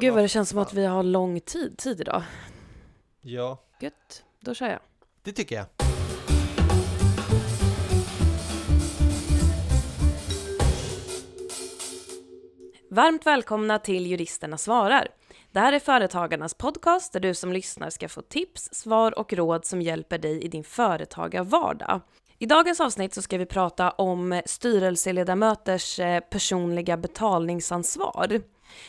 Gud vad det känns som att vi har lång tid, tid idag. Ja, Gött, då kör jag. det tycker jag. Varmt välkomna till Juristerna svarar. Det här är Företagarnas podcast där du som lyssnar ska få tips, svar och råd som hjälper dig i din företagarvardag. I dagens avsnitt så ska vi prata om styrelseledamöters eh, personliga betalningsansvar.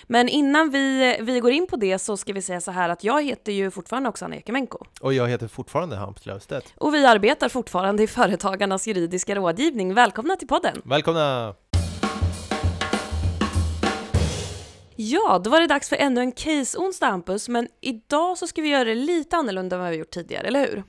Men innan vi, vi går in på det så ska vi säga så här att jag heter ju fortfarande Oksana Ekemenko Och jag heter fortfarande Hampus Löfstedt. och vi arbetar fortfarande i Företagarnas juridiska rådgivning. Välkomna till podden! Välkomna! Ja, då var det dags för ännu en case-onsdag Hampus, men idag så ska vi göra det lite annorlunda än vad vi gjort tidigare, eller hur?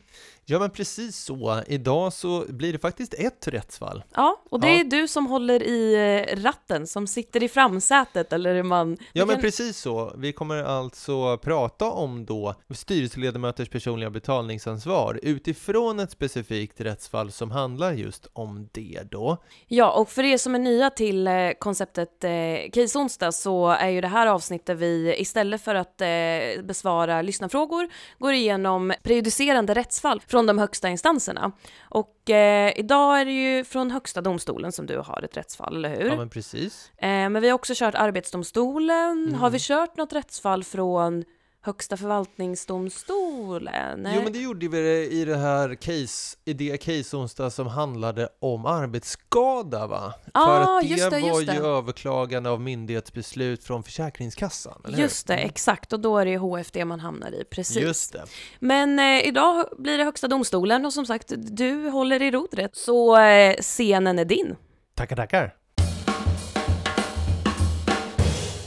Ja, men precis så. Idag så blir det faktiskt ett rättsfall. Ja, och det Ja. är du som håller i eh, ratten, som sitter i framsätet, eller hur man... Ja, men kan- precis så. Vi kommer alltså prata om då styrelseledamöters personliga betalningsansvar utifrån ett specifikt rättsfall som handlar just om det då. Ja, och för er som är nya till eh, konceptet eh, Case Onsdag så är ju det här avsnittet vi istället för att eh, besvara lyssnarfrågor går igenom prejudicerande rättsfall från de högsta instanserna. Och eh, idag är det ju från Högsta domstolen som du har ett rättsfall, eller hur? Ja, men precis. Eh, men vi har också kört Arbetsdomstolen. Mm. Har vi kört något rättsfall från Högsta förvaltningsdomstolen? Jo, men det gjorde vi i det här case, i det case onsdag som handlade om arbetsskada, va? Ah, För att det, just det, var just det. ju överklagande av myndighetsbeslut från Försäkringskassan, eller hur? Just det, exakt. Och då är det HFD man hamnar i, precis. Just det. Men eh, idag blir det Högsta domstolen och som sagt, du håller i rodret. Så eh, scenen är din. Tackar, tackar.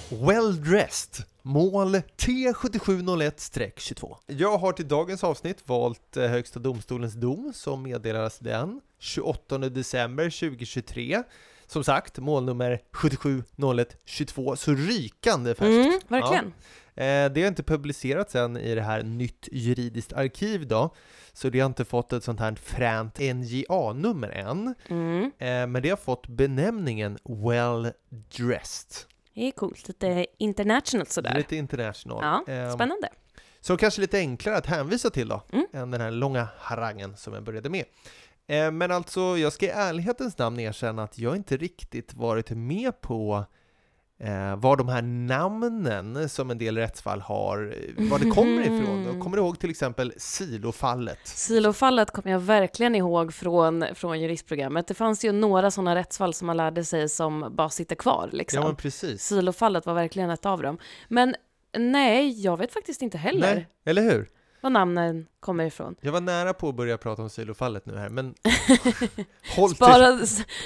Well dressed. Mål T7701-22. Jag har till dagens avsnitt valt eh, Högsta domstolens dom som meddelades den 28 december 2023. Som sagt, målnummer 7701-22, så rykande färskt. Mm, verkligen. Eh, Det har inte publicerats än i det här Nytt juridiskt arkiv då, så det har inte fått ett sånt här fränt NJA-nummer än. Mm. Eh, Men det har fått benämningen Well Dressed. Det är coolt, lite international Det är sådär. lite international. Ja, Eh, spännande. Så kanske lite enklare att hänvisa till då, Mm. än den här långa harangen som jag började med. Eh, Men alltså, jag ska i ärlighetens namn erkänna att jag inte riktigt varit med på eh, var de här namnen som en del rättsfall har, eh, var det kommer ifrån. Då. Kommer du ihåg till exempel silofallet? Silofallet kommer jag verkligen ihåg från, från juristprogrammet. Det fanns ju några sådana rättsfall som man lärde sig som bara sitter kvar. Liksom. Ja, men precis. Silofallet var verkligen ett av dem. Men nej, jag vet faktiskt inte heller Nej, eller hur? Var namnen kommer ifrån. Jag var nära på att börja prata om silofallet nu här, men håll till. Spara,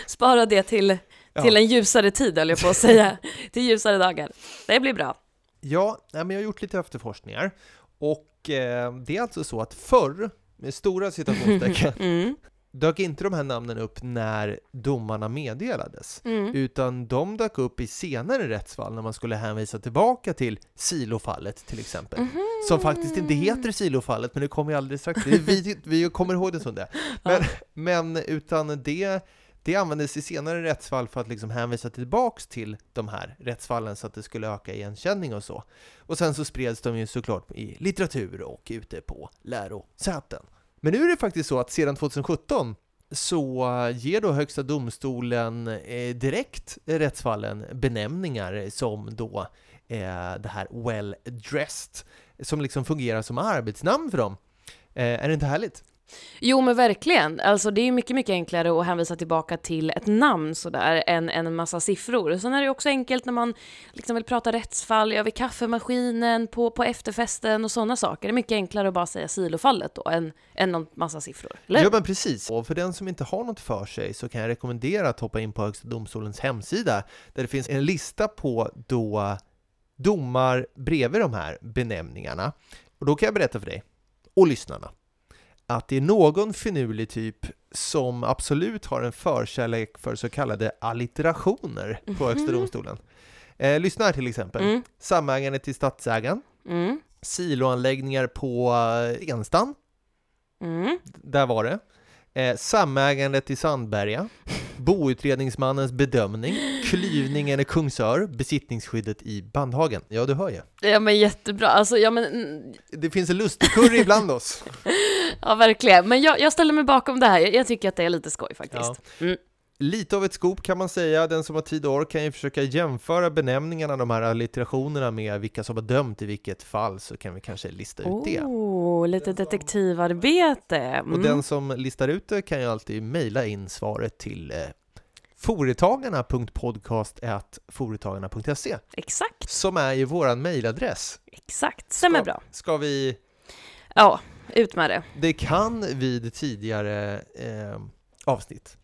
spara det till, Ja. till en ljusare tid, höll jag på att säga. till ljusare dagar. Det blir bra. Ja, men jag har gjort lite efterforskningar och eh, det är alltså så att förr, med stora citationstecken, Mm, dök inte de här namnen upp när domarna meddelades, mm. utan de dök upp i senare rättsfall när man skulle hänvisa tillbaka till silofallet till exempel. Mhm. Som faktiskt inte heter silofallet, men det kommer ju alldeles strax. Vi, vi kommer ihåg det som det. Men, men utan det, det användes i senare rättsfall för att liksom hänvisa tillbaks till de här rättsfallen så att det skulle öka igenkänning och så. Och sen så spreds de ju såklart i litteratur och ute på lärosäten. Men nu är det faktiskt så att sedan 2017 så ger då Högsta domstolen eh, direkt rättsfallen benämningar som då eh, det här well dressed, som liksom fungerar som arbetsnamn för dem. Eh, är det inte härligt? Jo, men verkligen. Alltså, det är ju mycket, mycket enklare att hänvisa tillbaka till ett namn sådär än, än en massa siffror. Sen är det ju också enkelt när man liksom vill prata rättsfall, ja, vid kaffemaskinen, på, på efterfesten och sådana saker. Det är mycket enklare att bara säga silofallet då, än, än någon massa siffror. Eller? Ja men precis. Och för den som inte har något för sig så kan jag rekommendera att hoppa in på Högsta domstolens hemsida där det finns en lista på då domar bredvid de här benämningarna. Och då kan jag berätta för dig och lyssnarna att det är någon finurlig typ som absolut har en förkärlek för så kallade allitterationer på Högsta Mhm. domstolen. Eh, lyssna här till exempel. Mm, Samägande till stadsägaren, mm, siloanläggningar på eh, Enstan, mm. där var det. Eh, samägandet i Sandberga, boutredningsmannens bedömning, Klyvningen i Kungsör, besittningsskyddet i Bandhagen. Ja, du hör ju. Ja men jättebra, alltså ja men mm, Det finns en lustig curry ibland oss. Ja verkligen, men jag, jag ställer mig bakom det här, jag, jag tycker att det är lite skoj faktiskt. Mm. Lite av ett skop kan man säga. Den som har tid och ork kan ju försöka jämföra benämningarna, de här allitterationerna med vilka som har dömt i vilket fall, så kan vi kanske lista ut det. Oh, lite detektivarbete. Mm. Och den som listar ut det kan ju alltid mejla in svaret till eh, foretagarna.podcast.foretagarna.se Exakt, som är ju våran mejladress. exakt, stämmer bra. Ska vi... Ja, ut med det. Det kan vid tidigare eh, avsnitt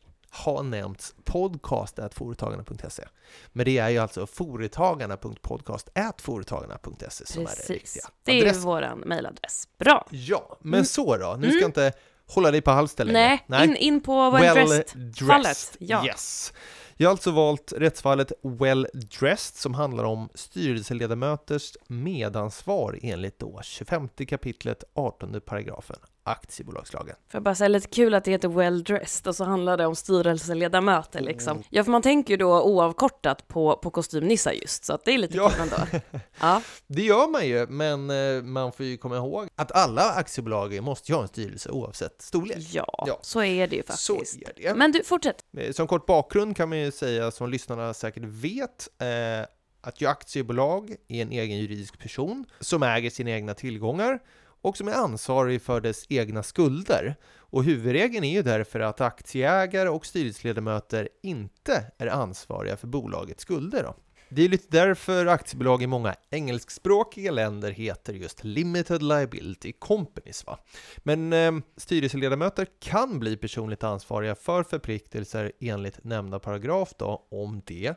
ha nämnts podcast.foretagarna.se Men det är ju alltså foretagarna.podcast.foretagarna.se som är det Precis. riktiga Det är ju adressen. våran mejladress. Bra. Ja, men Mm. så då. Nu Mm. ska jag inte hålla dig på halster längre. Nej, In, in på well, dressed. fallet, ja. Yes. Jag har alltså valt rättsfallet Well Dressed som handlar om styrelseledamöters medansvar enligt då 25 kapitlet 18 paragrafen aktiebolagslagen. Får jag bara säga lite kul att det heter well dressed och så handlar det om styrelseledamöter liksom. Mm. Ja, för man tänker ju då oavkortat på, på kostymnissar just, så att det är lite Ja. kul ändå. Ja, Det gör man ju, men eh, man får ju komma ihåg att alla aktiebolag måste ju ha en styrelse oavsett storlek. ja, Ja. så är det ju Så faktiskt. är det. Men du, fortsätt. Eh, Som kort bakgrund kan man ju säga, som lyssnarna säkert vet, eh, att ju aktiebolag är en egen juridisk person som äger sina egna tillgångar och som är ansvarig för dess egna skulder. Och huvudregeln är ju därför att aktieägare och styrelseledamöter inte är ansvariga för bolagets skulder. Då. Det är lite därför aktiebolag i många engelskspråkiga länder heter just Limited Liability Companies. Va? Men eh, styrelseledamöter kan bli personligt ansvariga för förpliktelser enligt nämnda paragraf då, om det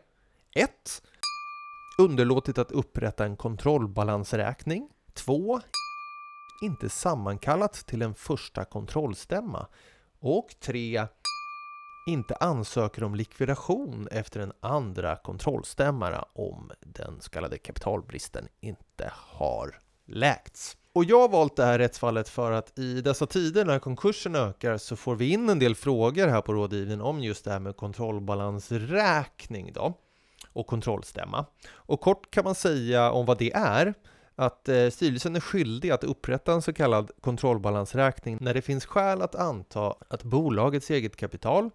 1. Underlåtit att upprätta en kontrollbalansräkning 2. Inte sammankallats till en första kontrollstämma och 3. Inte ansöker om likvidation efter en andra kontrollstämma om den så kallade kapitalbristen inte har läkts. Och jag har valt det här rättsfallet för att i dessa tider när konkursen ökar så får vi in en del frågor här på rådgivningen om just det här med kontrollbalansräkning då och kontrollstämma. Och kort kan man säga om vad det är att eh, styrelsen är skyldig att upprätta en så kallad kontrollbalansräkning när det finns skäl att anta att bolagets eget kapital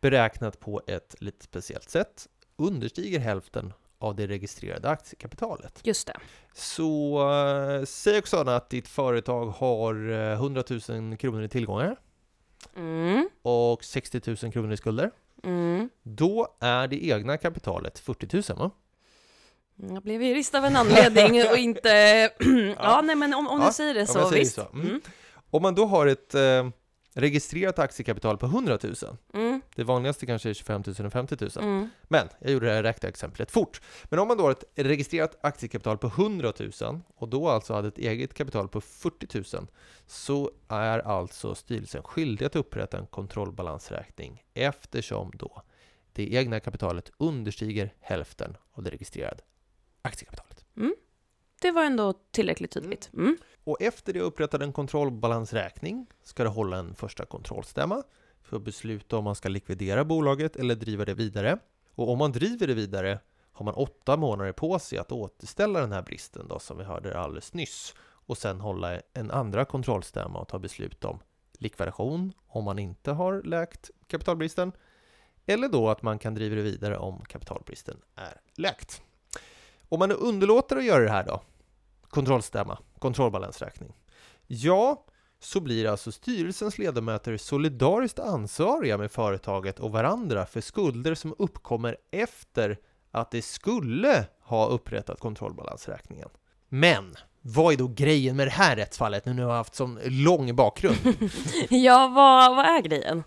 beräknat på ett lite speciellt sätt understiger hälften av det registrerade aktiekapitalet. Just det. Så eh, säg också att ditt företag har eh, 100 000 kronor i tillgångar Mm, och 60 000 kronor i skulder. mm. Då är det egna kapitalet 40 000 va? Jag blev jurist av en anledning och inte... ja, nej men om, om Ja, du säger det om så, säger visst. så. Mm. Mm. Om man då har ett eh, registrerat aktiekapital på 100 000, Mm, det vanligaste kanske är 25 000 och 50 000, mm, men jag gjorde det här räkneexemplet fort. Men om man då har ett registrerat aktiekapital på 100 000 och då alltså hade ett eget kapital på 40 000 så är alltså styrelsen skyldig att upprätta en kontrollbalansräkning eftersom då det egna kapitalet understiger hälften av det registrerade aktiekapitalet. Det var ändå tillräckligt tydligt. Mm. Och efter det upprättade en kontrollbalansräkning ska det hålla en första kontrollstämma för att besluta om man ska likvidera bolaget eller driva det vidare. Och om man driver det vidare har man åtta månader på sig att återställa den här bristen då, som vi hörde alldeles nyss och sen hålla en andra kontrollstämma och ta beslut om likvidation om man inte har läkt kapitalbristen eller då att man kan driva det vidare om kapitalbristen är läkt. Om man underlåter att göra det här då, kontrollstämma, kontrollbalansräkning, ja, så blir alltså styrelsens ledamöter solidariskt ansvariga med företaget och varandra för skulder som uppkommer efter att de skulle ha upprättat kontrollbalansräkningen. Men vad är då grejen med det här rättsfallet nu när jag har haft sån lång bakgrund? Ja, vad, vad är grejen?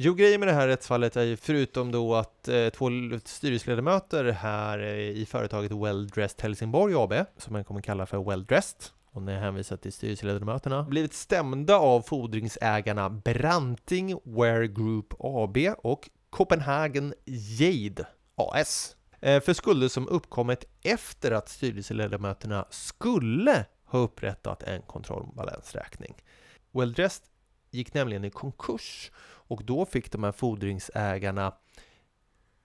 Jo, grejen med det här rättsfallet är ju förutom då att eh, två styrelseledamöter här eh, i företaget Well Dressed Helsingborg AB, som man kommer kalla för Well Dressed, och när jag hänvisar till styrelseledamöterna, blivit stämda av fordringsägarna Branting Ware Group AB och Copenhagen Jade AS eh, för skulder som uppkommit efter att styrelseledamöterna skulle ha upprättat en kontrollbalansräkning. Well Dressed gick nämligen i konkurs och då fick de här fordringsägarna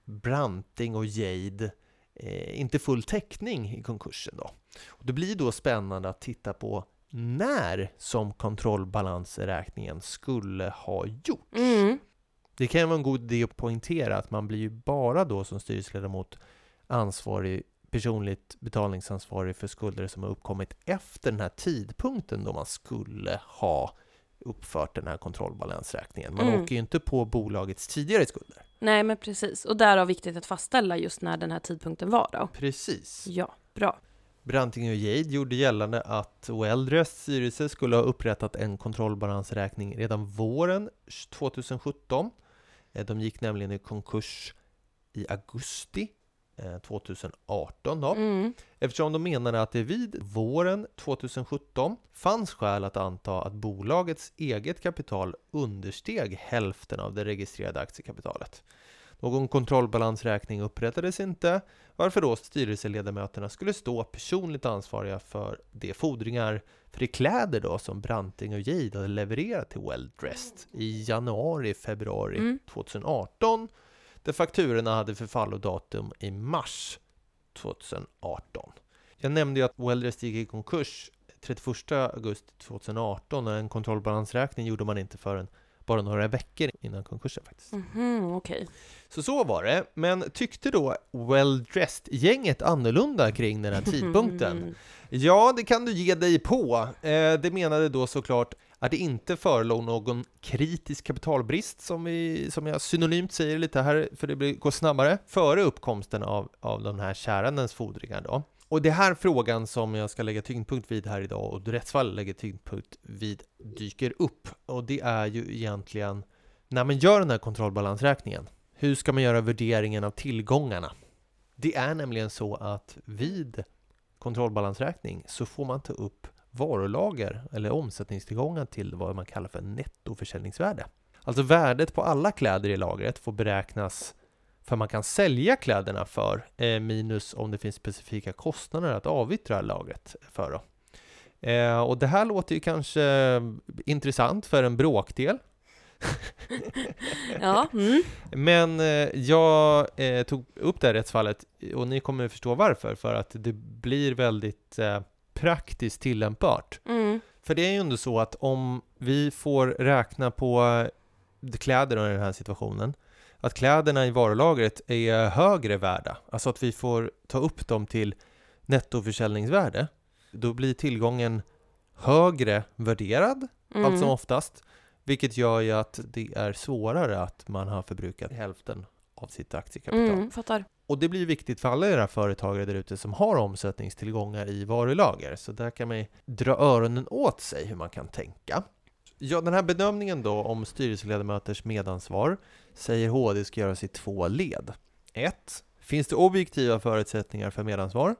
Branting och Jade eh, inte full täckning i konkursen då. Och det blir då spännande att titta på när som kontrollbalansräkningen skulle ha gjorts. Mm. Det kan vara en god idé att poängtera att man blir ju bara då som styrelseledamot ansvarig, personligt betalningsansvarig för skulder som har uppkommit efter den här tidpunkten då man skulle ha uppfört den här kontrollbalansräkningen. Man Mm. åker ju inte på bolagets tidigare skulder. Nej, men precis. Och därav viktigt att fastställa just när den här tidpunkten var då. Precis. Ja, bra. Branting och Jade gjorde gällande att Weldrests styrelse skulle ha upprättat en kontrollbalansräkning redan våren 2017. Eh, De gick nämligen i konkurs i augusti 2018 då. Mm. Eftersom de menade att det vid våren 2017 fanns skäl att anta att bolagets eget kapital understeg hälften av det registrerade aktiekapitalet. Någon kontrollbalansräkning upprättades inte, varför då styrelseledamöterna skulle stå personligt ansvariga för de fordringar för de kläder då som Branting och Jade hade levererat till Well Dressed i januari, februari Mm. 2018 där fakturorna hade förfallodatum i mars 2018. Jag nämnde ju att Weldrest gick i konkurs 31 augusti 2018 och en kontrollbalansräkning gjorde man inte förrän bara några veckor innan konkursen faktiskt. Mhm, okej. Så så var det, men tyckte då Well-Dressed-gänget annorlunda kring den här tidpunkten? Ja, det kan du ge dig på. Eh, det menade då såklart att det inte förelåg någon kritisk kapitalbrist, som, vi, som jag synonymt säger lite här, för det går snabbare, före uppkomsten av, av den här kärandens fordringar då. Och det här frågan som jag ska lägga tyngdpunkt vid här idag och rättsfall lägger tyngdpunkt vid dyker upp. Och det är ju egentligen när man gör den här kontrollbalansräkningen. Hur ska man göra värderingen av tillgångarna? Det är nämligen så att vid kontrollbalansräkning så får man ta upp varulager eller omsättningstillgångar till vad man kallar för nettoförsäljningsvärde. Alltså värdet på alla kläder i lagret får beräknas för man kan sälja kläderna för eh, minus om det finns specifika kostnader att avyttra lagret för. Eh, och det här låter ju kanske intressant för en bråkdel Ja, mm. men eh, jag eh, tog upp det här rättsfallet och ni kommer förstå varför, för att det blir väldigt eh, praktiskt tillämpbart. Mm. För det är ju ändå så att om vi får räkna på eh, kläder i den här situationen, att kläderna i varulagret är högre värda, alltså att vi får ta upp dem till nettoförsäljningsvärde, då blir tillgången högre värderad Mm. allt som oftast. Vilket gör ju att det är svårare att man har förbrukat hälften av sitt aktiekapital. Mm, fattar. Och det blir viktigt för alla era företagare där ute som har omsättningstillgångar i varulager. Så där kan man dra öronen åt sig hur man kan tänka. Ja, den här bedömningen då om styrelseledamöters medansvar säger HD ska göras i två led. 1. Finns det objektiva förutsättningar för medansvar?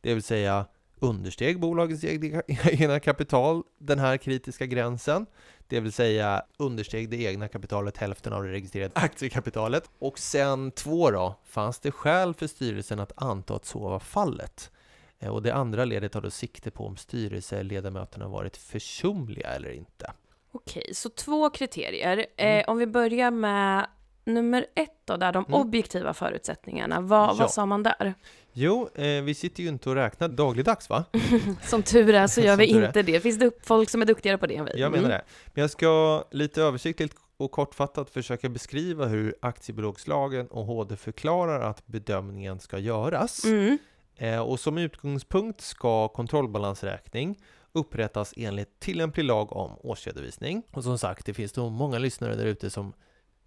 Det vill säga understeg bolagets egna- egna kapital den här kritiska gränsen? Det vill säga understeg det egna kapitalet hälften av det registrerade aktiekapitalet. Och sen två då, fanns det skäl för styrelsen att anta att så var fallet? Eh, Och det andra ledet tar då sikte på om styrelseledamöterna varit försumliga eller inte. Okej, så två kriterier. Mm. Eh, om vi börjar med nummer ett då, där de Mm. objektiva förutsättningarna. Vad, Ja. vad sa man där? Jo, eh, vi sitter ju inte och räknar dagligdags va? Som tur är så gör vi inte det. Det finns det folk som är duktigare på det än vi. Jag menar Mm. det. Men jag ska lite översiktligt och kortfattat försöka beskriva hur aktiebolagslagen och HD förklarar att bedömningen ska göras. Mm. Eh, och som utgångspunkt ska kontrollbalansräkning upprättas enligt tillämplig lag om årsredovisning. Och som sagt, det finns nog många lyssnare där ute som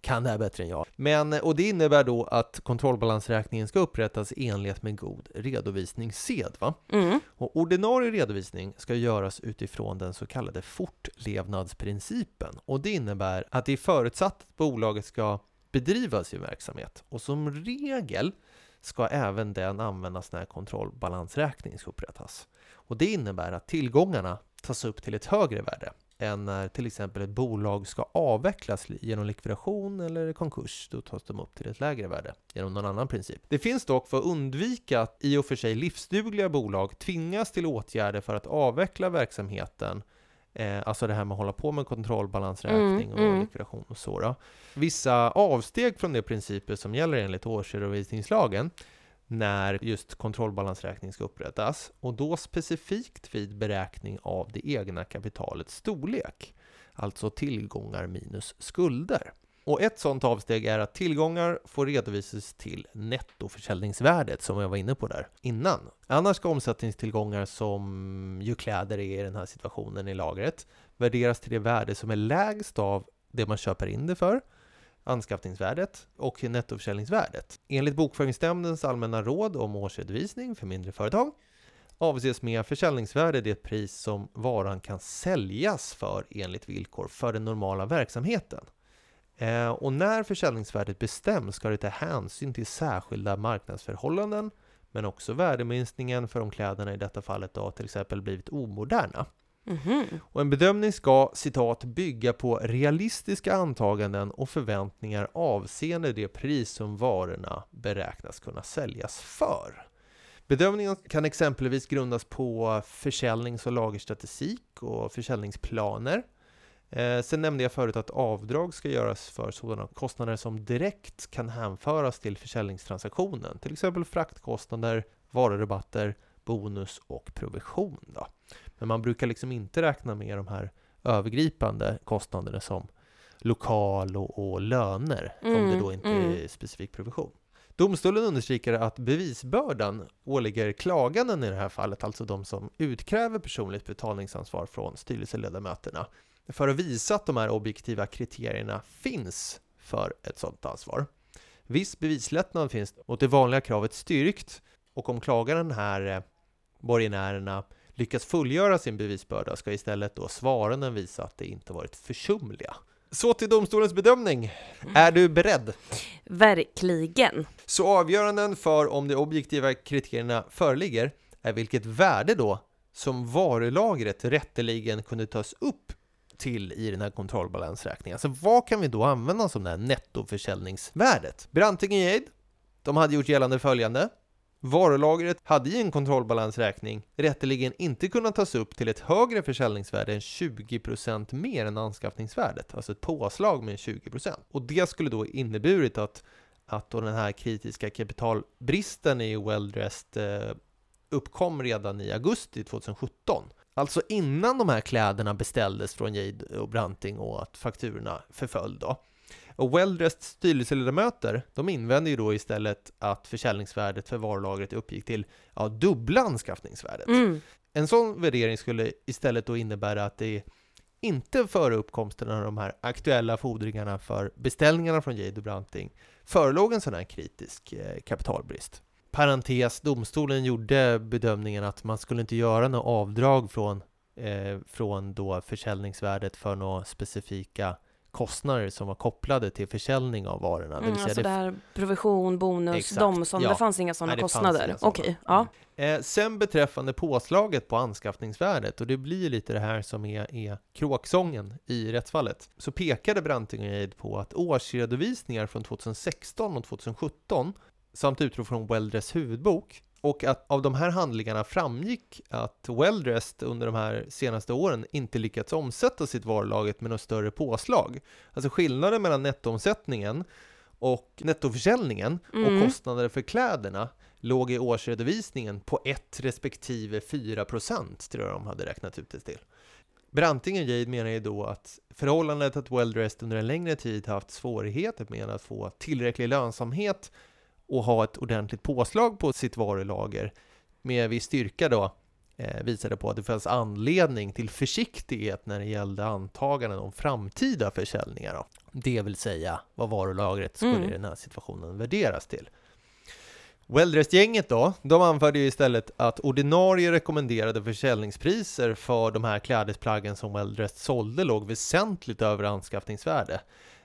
kan det här bättre än jag. Men, och det innebär då att kontrollbalansräkningen ska upprättas i enlighet med god redovisningssed. Va? Mm. Och ordinarie redovisning ska göras utifrån den så kallade fortlevnadsprincipen. Och det innebär att det är förutsatt att bolaget ska bedriva sin verksamhet. Och som regel ska även den användas när kontrollbalansräkning ska upprättas. Och det innebär att tillgångarna tas upp till ett högre värde än när till exempel ett bolag ska avvecklas genom likvidation eller konkurs. Då tas de upp till ett lägre värde genom någon annan princip. Det finns dock för att undvika att i och för sig livsdugliga bolag tvingas till åtgärder för att avveckla verksamheten Eh, alltså det här med att hålla på med kontrollbalansräkning Mm, och mm. likvidation och så. Då. Vissa avsteg från de principer som gäller enligt årsredovisningslagen när just kontrollbalansräkning ska upprättas och då specifikt vid beräkning av det egna kapitalets storlek, alltså tillgångar minus skulder. Och ett sådant avsteg är att tillgångar får redovisas till nettoförsäljningsvärdet som jag var inne på där innan. Annars ska omsättningstillgångar som ju kläder är i den här situationen i lagret värderas till det värde som är lägst av det man köper in det för, anskaffningsvärdet och nettoförsäljningsvärdet. Enligt Bokföringsnämndens allmänna råd om årsredovisning för mindre företag avses med försäljningsvärde det pris som varan kan säljas för enligt villkor för den normala verksamheten. Eh, och när försäljningsvärdet bestäms ska det ta hänsyn till särskilda marknadsförhållanden men också värdeminskningen för om kläderna i detta fallet då till exempel blivit omoderna. Mhm. Och en bedömning ska citat bygga på realistiska antaganden och förväntningar avseende det pris som varorna beräknas kunna säljas för. Bedömningen kan exempelvis grundas på försäljnings och lagerstatistik och försäljningsplaner. Eh, sen nämnde jag förut att avdrag ska göras för sådana kostnader som direkt kan hänföras till försäljningstransaktionen, till exempel fraktkostnader, varurabatter, bonus och provision. Då. Men man brukar liksom inte räkna med de här övergripande kostnaderna som lokal och, och löner, om det Mm, då inte mm. är specifik provision. Domstolen understryker att bevisbördan åligger klaganden i det här fallet, alltså de som utkräver personligt betalningsansvar från styrelseledamöterna, för att visa att de här objektiva kriterierna finns för ett sådant ansvar. Viss bevislättnad finns mot det vanliga kravet styrkt och om klagaren här, eh, borgenärerna, lyckas fullgöra sin bevisbörda ska istället då svaranden visa att det inte varit försumliga. Så till domstolens bedömning. Är du beredd? Verkligen. Så avgöranden för om de objektiva kriterierna föreligger är vilket värde då som varulagret rätteligen kunde tas upp till i den här kontrollbalansräkningen. Alltså vad kan vi då använda som det här nettoförsäljningsvärdet? Branting och Jade, de hade gjort gällande följande. Varulagret hade i en kontrollbalansräkning rätteligen inte kunnat tas upp till ett högre försäljningsvärde än 20% mer än anskaffningsvärdet, alltså ett påslag med 20%. Och det skulle då inneburit att, att då den här kritiska kapitalbristen i Welldressed eh, uppkom redan i augusti 2017. Alltså innan de här kläderna beställdes från Jade och Branting och att fakturorna förföll då. Och Welldressed styrelseledamöter, de invände ju då istället att försäljningsvärdet för varulagret uppgick till ja, dubbla anskaffningsvärdet. Mm. En sån värdering skulle istället då innebära att det inte före uppkomsten av de här aktuella fordringarna för beställningarna från Jade och Branting förelåg en sån här kritisk eh, kapitalbrist. Parentes, domstolen gjorde bedömningen att man skulle inte göra några avdrag från, eh, från då försäljningsvärdet för några specifika kostnader som var kopplade till försäljning av varorna. Det Mm, alltså det där provision, bonus, Exakt, de som, ja. det fanns inga sådana Nej, kostnader. inga sådana. Okej, ja. Eh, sen beträffande påslaget på anskaffningsvärdet, och det blir lite det här som är, är kråksången i rättsfallet, så pekade Branting och Jade på att årsredovisningar från 2016 och 2017 samt utrop från Welldress huvudbok och att av de här handlingarna framgick att Welldressed under de här senaste åren inte lyckats omsätta sitt varulaget med något större påslag. Alltså skillnaden mellan nettoomsättningen och nettoförsäljningen Mm. och kostnader för kläderna låg i årsredovisningen på 1 respektive 4 procent, tror jag de hade räknat ut det till. Branting och Jade menar ju då att förhållandet att Welldressed under en längre tid haft svårigheter med att få tillräcklig lönsamhet och ha ett ordentligt påslag på sitt varulager med viss styrka då eh, visade på att det fanns anledning till försiktighet när det gällde antaganden om framtida försäljningar. Då. Det vill säga vad varulagret skulle Mm. i den här situationen värderas till. Welldressed-gänget då, de anförde ju istället att ordinarie rekommenderade försäljningspriser för de här klädesplaggen som Welldressed sålde låg väsentligt över anskaffningsvärde.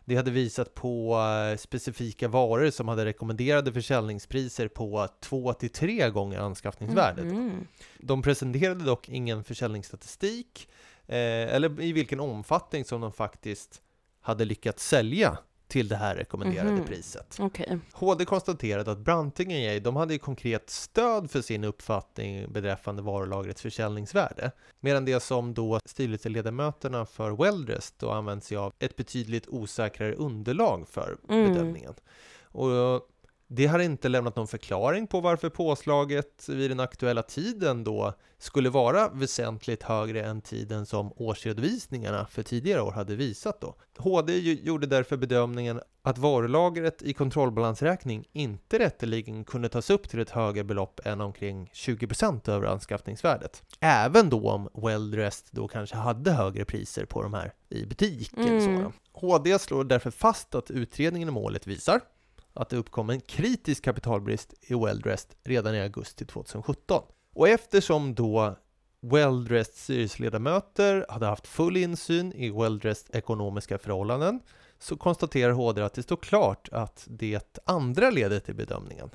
Det hade visat på eh, specifika varor som hade rekommenderade försäljningspriser på 2-3 gånger anskaffningsvärdet. Mhm. De presenterade dock ingen försäljningsstatistik eh, eller i vilken omfattning som de faktiskt hade lyckats sälja till det här rekommenderade Mhm. priset. Okej. HD konstaterade att Branting och Geijer, de hade ju konkret stöd för sin uppfattning beträffande varulagrets försäljningsvärde. Medan det som då styrelseledamöterna för Weldrest då använt sig av ett betydligt osäkrare underlag för Mm. bedömningen. Och det har inte lämnat någon förklaring på varför påslaget vid den aktuella tiden då skulle vara väsentligt högre än tiden som årsredovisningarna för tidigare år hade visat då. HD gjorde därför bedömningen att varulagret i kontrollbalansräkning inte rätteligen kunde tas upp till ett högre belopp än omkring 20% över anskaffningsvärdet. Även då om Weldrest då kanske hade högre priser på de här i butiken. Mm. HD slår därför fast att utredningen i målet visar att det uppkom en kritisk kapitalbrist i Welldressed redan i augusti 2017. Och eftersom då Welldressed styrelseledamöter hade haft full insyn i Welldressed ekonomiska förhållanden så konstaterar HD att det står klart att det andra ledet i bedömningen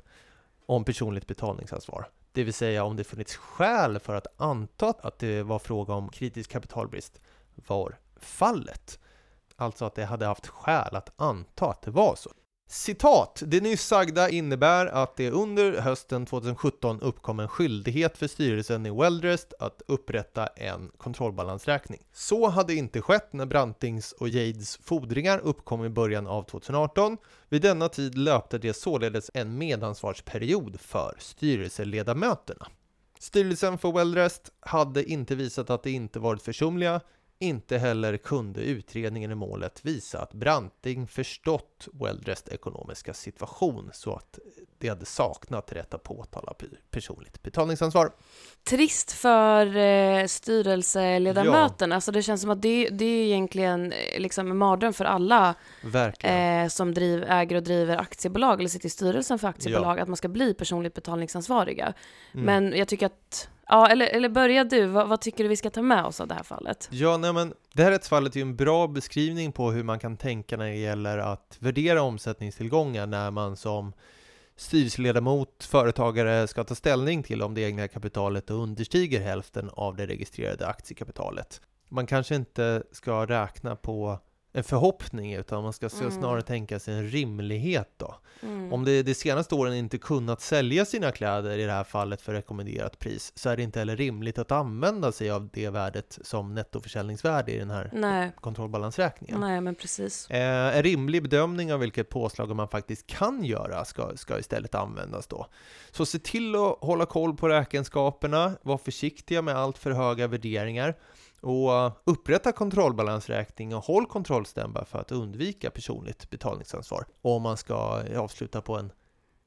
om personligt betalningsansvar, det vill säga om det funnits skäl för att anta att det var fråga om kritisk kapitalbrist, var fallet. Alltså att det hade haft skäl att anta att det var så. Citat! Det nyss sagda innebär att det under hösten 2017 uppkom en skyldighet för styrelsen i Weldrest att upprätta en kontrollbalansräkning. Så hade inte skett när Brantings och Jades fordringar uppkom i början av 2018. Vid denna tid löpte det således en medansvarsperiod för styrelseledamöterna. Styrelsen för Weldrest hade inte visat att de inte varit försumliga inte heller kunde utredningen i målet visa att Branting förstått Weldrest ekonomiska situation så att det hade saknat rätt att påtala pe- personligt betalningsansvar. Trist för eh, styrelseledamöterna. Alltså det känns som att det, det är egentligen eh, liksom en mardröm för alla eh, som driv, äger och driver aktiebolag eller sitter i styrelsen för aktiebolag, att man ska bli personligt betalningsansvariga. Mm. Men jag tycker att, ja, eller, eller börja du, vad, vad tycker du vi ska ta med oss av det här fallet? Ja, nej, men det här rättsfallet är ju en bra beskrivning på hur man kan tänka när det gäller att värdera omsättningstillgångar när man som styrelseledamot, företagare ska ta ställning till om det egna kapitalet understiger hälften av det registrerade aktiekapitalet. Man kanske inte ska räkna på en förhoppning utan man ska Mm. snarare tänka sig en rimlighet då. Mm. Om det de senaste åren inte kunnat sälja sina kläder i det här fallet för rekommenderat pris så är det inte heller rimligt att använda sig av det värdet som nettoförsäljningsvärde i den här Nej, kontrollbalansräkningen. nej men precis. Eh, en rimlig bedömning av vilket påslag man faktiskt kan göra ska, ska istället användas då. Så se till att hålla koll på räkenskaperna, var försiktiga med allt för höga värderingar och eh, upprätta kontrollbalansräkning och håll kontrollstämba för att undvika personligt betalningsansvar. Och om man ska eh, avsluta på en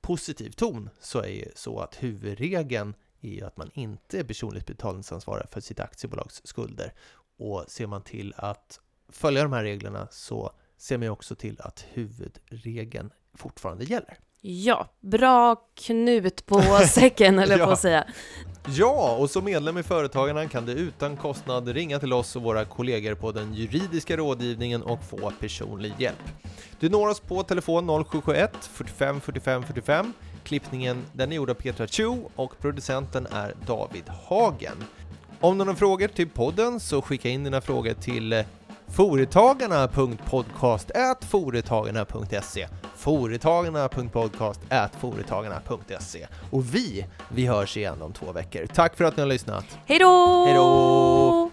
positiv ton så är ju så att huvudregeln är att man inte är personligt betalningsansvarig för sitt aktiebolags skulder. Och ser man till att följa de här reglerna så ser man också till att huvudregeln fortfarande gäller. Ja, bra knut på säcken eller på Ja. att säga. Ja, och som medlem i Företagarna kan du utan kostnad ringa till oss och våra kollegor på den juridiska rådgivningen och få personlig hjälp. Du når oss på telefon 0771 45 45 45. Klippningen den är gjord av Petra Chu och producenten är David Hagen. Om du har några frågor till podden så skicka in dina frågor till foretagarna.podcast.foretagarna.se foretagarna.podcast.foretagarna.se Och vi, vi hörs igen om två veckor. Tack för att ni har lyssnat. Hej då! Hej då!